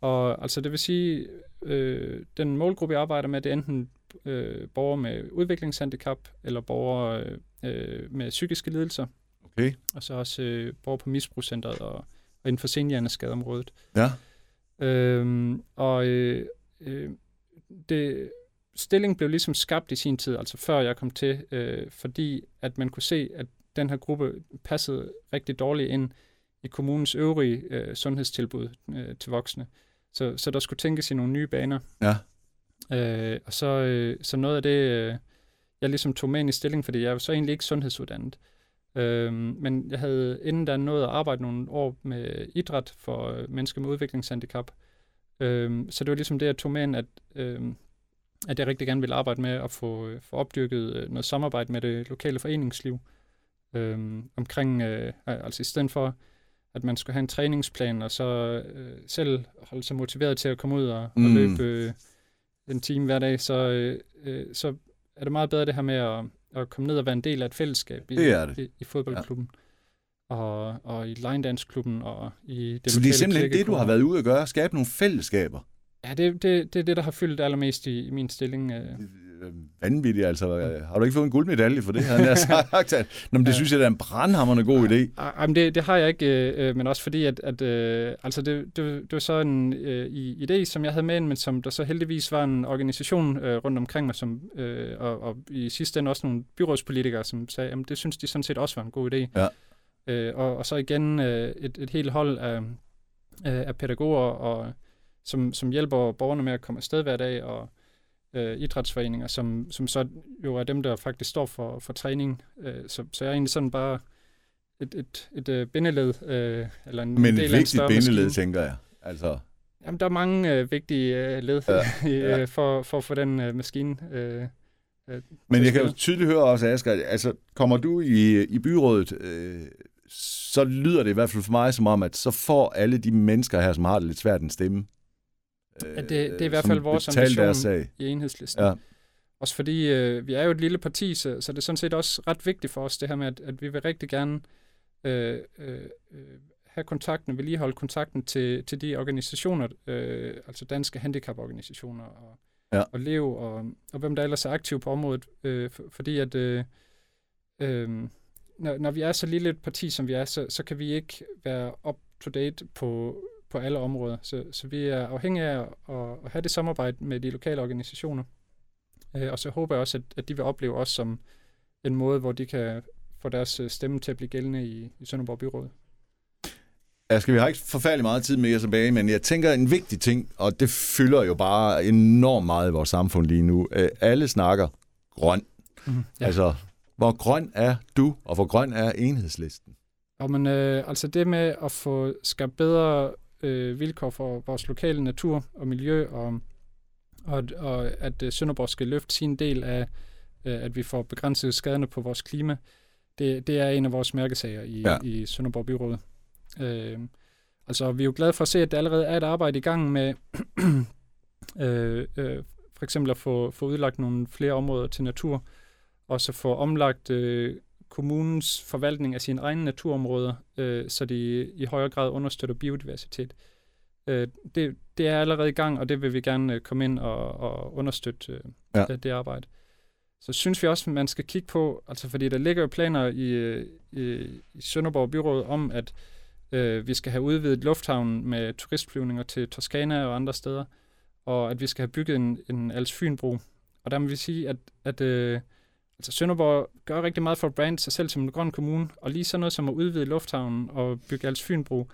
Og altså det vil sige, øh, den målgruppe, jeg arbejder med, det er enten øh, borgere med udviklingshandicap, eller borgere øh, med psykiske lidelser, Okay. og så også øh, borgere på misbrugscentret og, og inden for senhjerneskadeområdet. Ja. Øhm, og øh, øh, det, stillingen blev ligesom skabt i sin tid, altså før jeg kom til, øh, fordi at man kunne se, at den her gruppe passede rigtig dårligt ind i kommunens øvrige øh, sundhedstilbud øh, til voksne. Så, så der skulle tænkes i nogle nye baner. Ja. Øh, og så, øh, så noget af det, øh, jeg ligesom tog med ind i stilling, fordi jeg er jo så egentlig ikke sundhedsuddannet. Øh, men jeg havde inden da nået at arbejde nogle år med idræt for øh, mennesker med udviklingshandicap. Øh, så det var ligesom det, jeg tog med ind, at, øh, at jeg rigtig gerne ville arbejde med at få, øh, få opdyrket øh, noget samarbejde med det lokale foreningsliv. Øh, omkring, øh, altså i stedet for, at man skulle have en træningsplan, og så øh, selv holde sig motiveret til at komme ud og, Mm. og løbe øh, en time hver dag, så, øh, øh, så er det meget bedre det her med at, at komme ned og være en del af et fællesskab i, Det er det. i, i fodboldklubben. Ja. Og, og i line-dance-klubben og i det Så det er simpelthen det, du har været ude at gøre, skabe nogle fællesskaber. Ja, det, det, det er det, der har fyldt allermest i, i min stilling. Øh. Øh, Vanvittigt, altså. Øh, Har du ikke fået en guldmedalje for det, havde jeg sagt? Nå, men det synes jeg, det er en brandhammerende god idé. Ej, men det, det har jeg ikke, øh, men også fordi, at, at øh, altså det, det, det var så en øh, i- idé, som jeg havde med, men som der så heldigvis var en organisation øh, rundt omkring mig, som, øh, og, og i sidste ende også nogle byrådspolitikere, som sagde, at det synes de sådan set også var en god idé. Ja. Øh, og, og så igen øh, et, et helt hold af, øh, af pædagoger, og, som, som hjælper borgerne med at komme afsted hver dag, og øh, idrætsforeninger, som, som så jo er dem, der faktisk står for, for træning. Øh, så, så jeg er egentlig sådan bare et, et, et, et bindeled, øh, eller en Men del et vigtigt bindeled, maskine. tænker jeg. Altså, Jamen, der er mange øh, vigtige øh, led Ja, ja. for, for at få den øh, maskine. Øh, øh, men jeg kan jo tydeligt høre også, Asger, altså, kommer du i, i byrådet, øh, så lyder det i hvert fald for mig som om, at så får alle de mennesker her, som har det lidt svært, en stemme. Ja, det, det er i hvert som fald vores ambition i enhedslisten. Ja. Også fordi øh, vi er jo et lille parti, så, så det er sådan set også ret vigtigt for os, det her med, at, at vi vil rigtig gerne øh, øh, øh, have kontakten, vedligeholde kontakten til, til de organisationer, øh, altså danske handicaporganisationer og, Ja. og LEV og, og hvem der ellers er aktive på området, øh, for, fordi at øh, øh, når, når vi er så lille et parti, som vi er, så, så kan vi ikke være up-to-date på, på alle områder. Så, så vi er afhængige af at, at have det samarbejde med de lokale organisationer. Øh, og så håber jeg også, at, at de vil opleve os som en måde, hvor de kan få deres øh, stemme til at blive gældende i, i Sønderborg Byråd. Ja, skal vi har ikke forfærdelig meget tid mere tilbage, men jeg tænker en vigtig ting, og det fylder jo bare enormt meget i vores samfund lige nu. Øh, Alle snakker grøn. Mm. Ja. Altså, hvor grøn er du, og hvor grøn er enhedslisten? Og men, øh, altså det med at få skabt bedre øh, vilkår for vores lokale natur og miljø, og, og, og at øh, Sønderborg skal løfte sin del af, øh, at vi får begrænset skaderne på vores klima, det, det er en af vores mærkesager i, Ja. i Sønderborg Byråd. Øh, altså, vi er jo glade for at se, at der allerede er et arbejde i gang med øh, øh, for eksempel at få, få udlagt nogle flere områder til natur, og så få omlagt øh, kommunens forvaltning af sine egne naturområder, øh, så de i højere grad understøtter biodiversitet. Øh, det, det er allerede i gang, og det vil vi gerne øh, komme ind og, og understøtte øh, Ja. ja. det arbejde. Så synes vi også, at man skal kigge på, altså fordi der ligger jo planer i, øh, i, i Sønderborg Byråd om, at øh, vi skal have udvidet lufthavnen med turistflyvninger til Toskana og andre steder, og at vi skal have bygget en, en Als-Fyn-bro. Og der må vi sige, at, at øh, altså Sønderborg gør rigtig meget for at brande sig selv som en grøn kommune, og lige sådan noget som at udvide lufthavnen og bygge Als-Fyn-bro,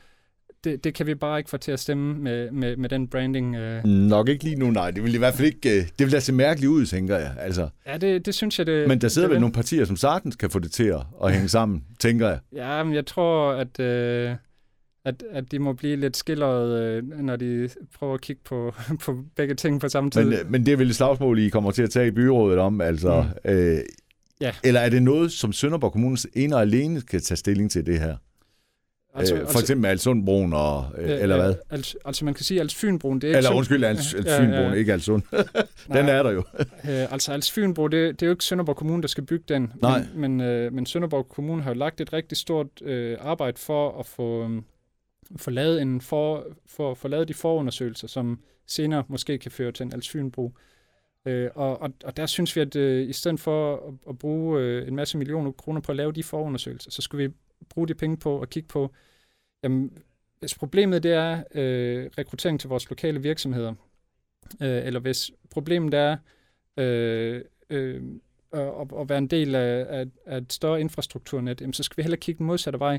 det, det kan vi bare ikke få til at stemme med, med, med den branding. Øh. Nok ikke lige nu, nej. Det vil i hvert fald ikke... øh, Det vil da se mærkeligt ud, tænker jeg. Altså. Ja, det, det synes jeg, det Men der sidder det vel nogle partier, som sagtens kan få det til at, at hænge sammen, tænker jeg. Ja, men jeg tror, at, øh, at, at de må blive lidt skilleret, øh, når de prøver at kigge på, på begge ting på samme tid. Men, øh, men det er vel et slagsmål, I kommer til at tage i byrådet om, altså... Mm. Øh, Ja. Eller er det noget, som Sønderborg Kommune ene og alene kan tage stilling til det her? Altså, øh, for eksempel med Alsundbroen, og, øh, eller hvad? Altså, altså man kan sige, at Als-Fynbroen, det er ikke Eller undskyld, Als, Als Ja, ja. ikke Alsund. Nej, Den er der jo. Øh, altså Als-Fynbro, det, det er jo ikke Sønderborg Kommune, der skal bygge den. Nej. Men, men, øh, men Sønderborg Kommune har jo lagt et rigtig stort øh, arbejde for at få, øh, få, lavet en for, for, for lavet de forundersøgelser, som senere måske kan føre til en alsynbrug. Øh, og, og, og der synes vi, at øh, i stedet for at, at bruge øh, en masse millioner kroner på at lave de forundersøgelser, så skulle vi bruge de penge på at kigge på, jamen, hvis problemet det er øh, rekruttering til vores lokale virksomheder, øh, eller hvis problemet er øh, øh, at, at være en del af, af, af et større infrastrukturnet, jamen, så skal vi heller kigge den modsatte vej.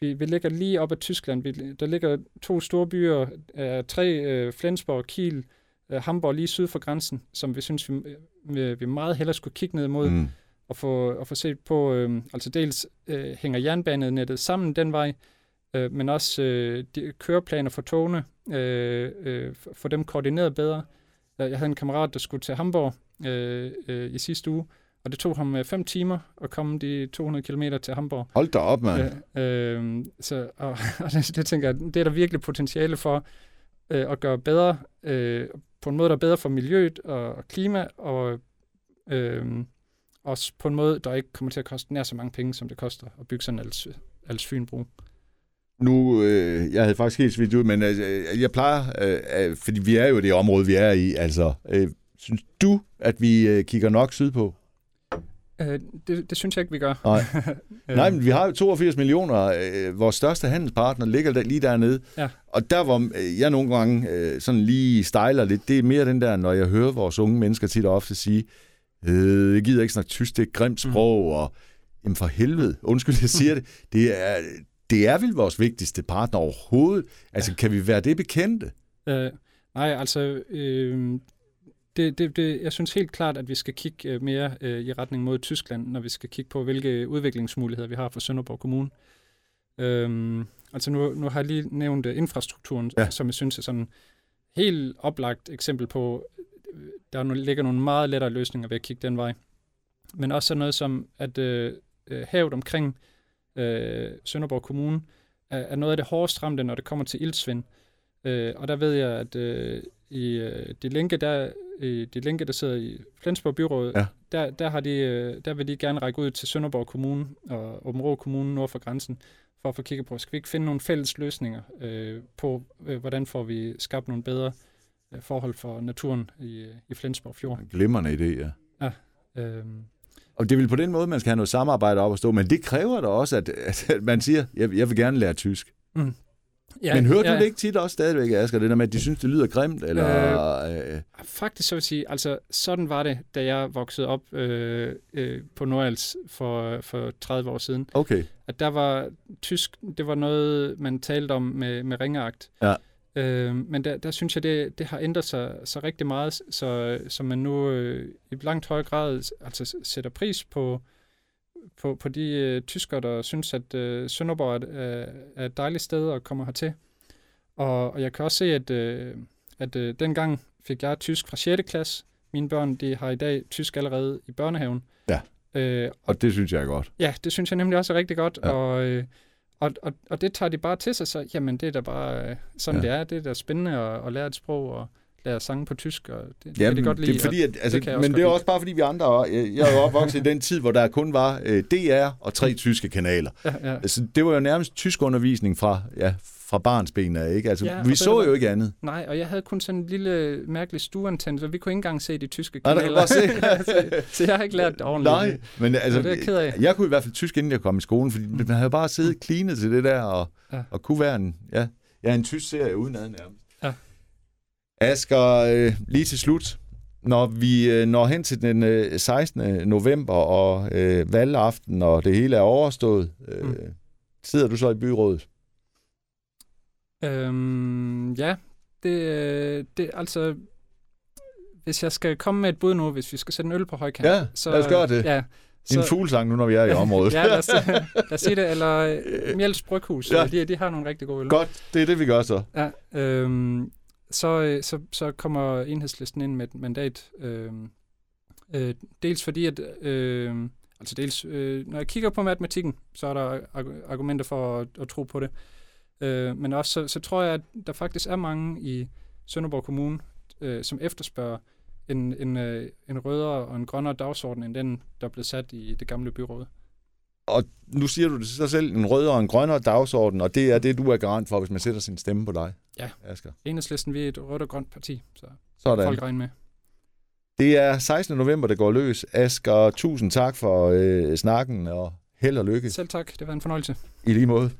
Vi, vi ligger lige op ad Tyskland. Vi, der ligger to store byer, øh, tre, øh, Flensborg, Kiel, øh, Hamburg lige syd for grænsen, som vi synes, vi, vi, vi meget hellere skulle kigge ned mod Mm. og få, og få set på, øh, altså dels øh, hænger jernbanenettet sammen den vej, øh, men også øh, de køreplaner for togene, øh, øh, få dem koordineret bedre. Øh, Jeg havde en kammerat, der skulle til Hamburg øh, øh, i sidste uge, og det tog ham øh, fem timer at komme de 200 km til Hamburg. Hold da op, mand. Øh, øh, så, og, og det, det tænker jeg, det er der virkelig potentiale for øh, at gøre bedre, øh, på en måde, der er bedre for miljøet og, og klima, og øh, også på en måde, der ikke kommer til at koste nær så mange penge, som det koster at bygge sådan en als, als Fynbro. Nu, øh, jeg havde faktisk helt svidt ud, men øh, jeg plejer, øh, øh, fordi vi er jo det område, vi er i, altså, øh, synes du, at vi øh, kigger nok sydpå? Øh, det, det synes jeg ikke, vi gør. Nej. Øh, Nej, men vi har jo 82 millioner. Øh, vores største handelspartner ligger der, lige dernede. Ja. Og der, hvor øh, jeg nogle gange øh, sådan lige stejler lidt, det er mere den der, når jeg hører vores unge mennesker tit og ofte sige, øh, jeg gider ikke snakke tysk, det er et grimt sprog, mm. og jamen for helvede, undskyld, jeg siger det, det er, det er vel vores vigtigste partner overhovedet. Altså, ja. kan vi være det bekendte? Øh, nej, altså, øh, det, det, det, jeg synes helt klart, at vi skal kigge øh, mere øh, i retning mod Tyskland, når vi skal kigge på, hvilke udviklingsmuligheder vi har for Sønderborg Kommune. Øh, altså, nu, nu har jeg lige nævnt øh, infrastrukturen, Ja. som jeg synes er sådan helt oplagt eksempel på, øh, der nu ligger nogle meget lettere løsninger ved at kigge den vej. Men også sådan noget som, at øh, havet omkring øh, Sønderborg Kommune, er, er noget af det hårdest ramte, når det kommer til ildsvind. Øh, og der ved jeg, at øh, i øh, de linke, der, i de linke, der sidder i Flensborg Byråd, Ja. der, der, har de, øh, der vil de gerne række ud til Sønderborg Kommune og Åben Rå Kommune nord for grænsen, for at få kigget på, skal vi ikke finde nogle fælles løsninger øh, på, øh, hvordan får vi skabt nogle bedre øh, forhold for naturen i, i Flensborg Fjord. Glimrende idé, ja. Øh, Og det er vel på den måde, man skal have noget samarbejde op at stå, men det kræver da også, at, at man siger, jeg, jeg vil gerne lære tysk. Ja, men hører ja, du det ikke tit også stadigvæk, Asger, det der med, at de synes, det lyder grimt? Eller, øh, Faktisk så vil sige, altså sådan var det, da jeg voksede op øh, øh, på Nordals for, for 30 år siden. okay, At der var tysk, det var noget, man talte om med, med ringeagt. Ja. Øh, men der, der synes jeg, det, det har ændret sig så rigtig meget, så, så man nu øh, i langt højere grad altså, sætter pris på, på, på de øh, tyskere, der synes, at øh, Sønderborg er, et- er, er et dejligt sted at komme hertil. Og, og jeg kan også se, at, øh, at øh, dengang fik jeg tysk fra 6. klasse. Mine børn de har i dag tysk allerede i børnehaven. Ja. Øh, og det synes jeg er godt. Ja, det synes jeg nemlig også er rigtig godt, Ja. og, øh, og, og, og det tager de bare til sig, så jamen det er da bare øh, sådan ja. det er, det er da spændende at, at lære et sprog og lære sange på tysk, og det, det Ja, kan de godt lide. det er fordi, at, altså, det men det er godt også bare fordi, vi andre, jeg jeg er jo opvokset i den tid, hvor der kun var øh, DR og tre tyske kanaler. Ja, ja. Altså, det var jo nærmest tysk undervisning fra, ja, fra barns ben af, ikke? Altså, Ja, vi så det jo ikke andet. Nej, og jeg havde kun sådan en lille mærkelig stueantenne, så vi kunne ikke engang se de tyske der kanaler. kan godt se. så, jeg har ikke lært det ordentligt. Nej, men altså, det er jeg ked af. jeg kunne i hvert fald tysk, inden jeg kom i skolen, fordi man havde bare siddet klinet til det der, og. Ja. og kunne være en, ja, ja, en tysk serie uden ad nærmest. Asger, øh, lige til slut, når vi øh, når hen til den øh, 16. november, og øh, valgaften, og det hele er overstået, øh, Mm. sidder du så i byrådet? Øhm, ja, det, øh, det altså... Hvis jeg skal komme med et bud nu, hvis vi skal sætte en øl på højkant, Ja, så, lad os gøre det. Ja, En fuglesang nu, når vi er i området. ja, lad os, lad os sige det. Eller øh, Mjels Bryghus. Ja. De, de har nogle rigtig gode øl. Godt, det er det, vi gør så. Ja, øhm, så, øh, så, så kommer enhedslisten ind med et mandat. Øh, øh, dels fordi, at øh, altså dels, øh, når jeg kigger på matematikken, så er der argumenter for at, at tro på det. Øh, men også så, så tror jeg, at der faktisk er mange i Sønderborg Kommune, øh, som efterspørger en, en, øh, en rødere og en grønnere dagsorden, end den, der blev sat i det gamle byråd. Og nu siger du det så selv, en rødere og en grønnere dagsorden, og det er det, du er garant for, hvis man sætter sin stemme på dig. Ja. Asger. Enhedslisten, vi er et rødt og grønt parti, så Sådan. folk regner med. Det er 16. november, det går løs. Asger, tusind tak for øh, snakken, og held og lykke Selv tak, det var en fornøjelse. i lige måde.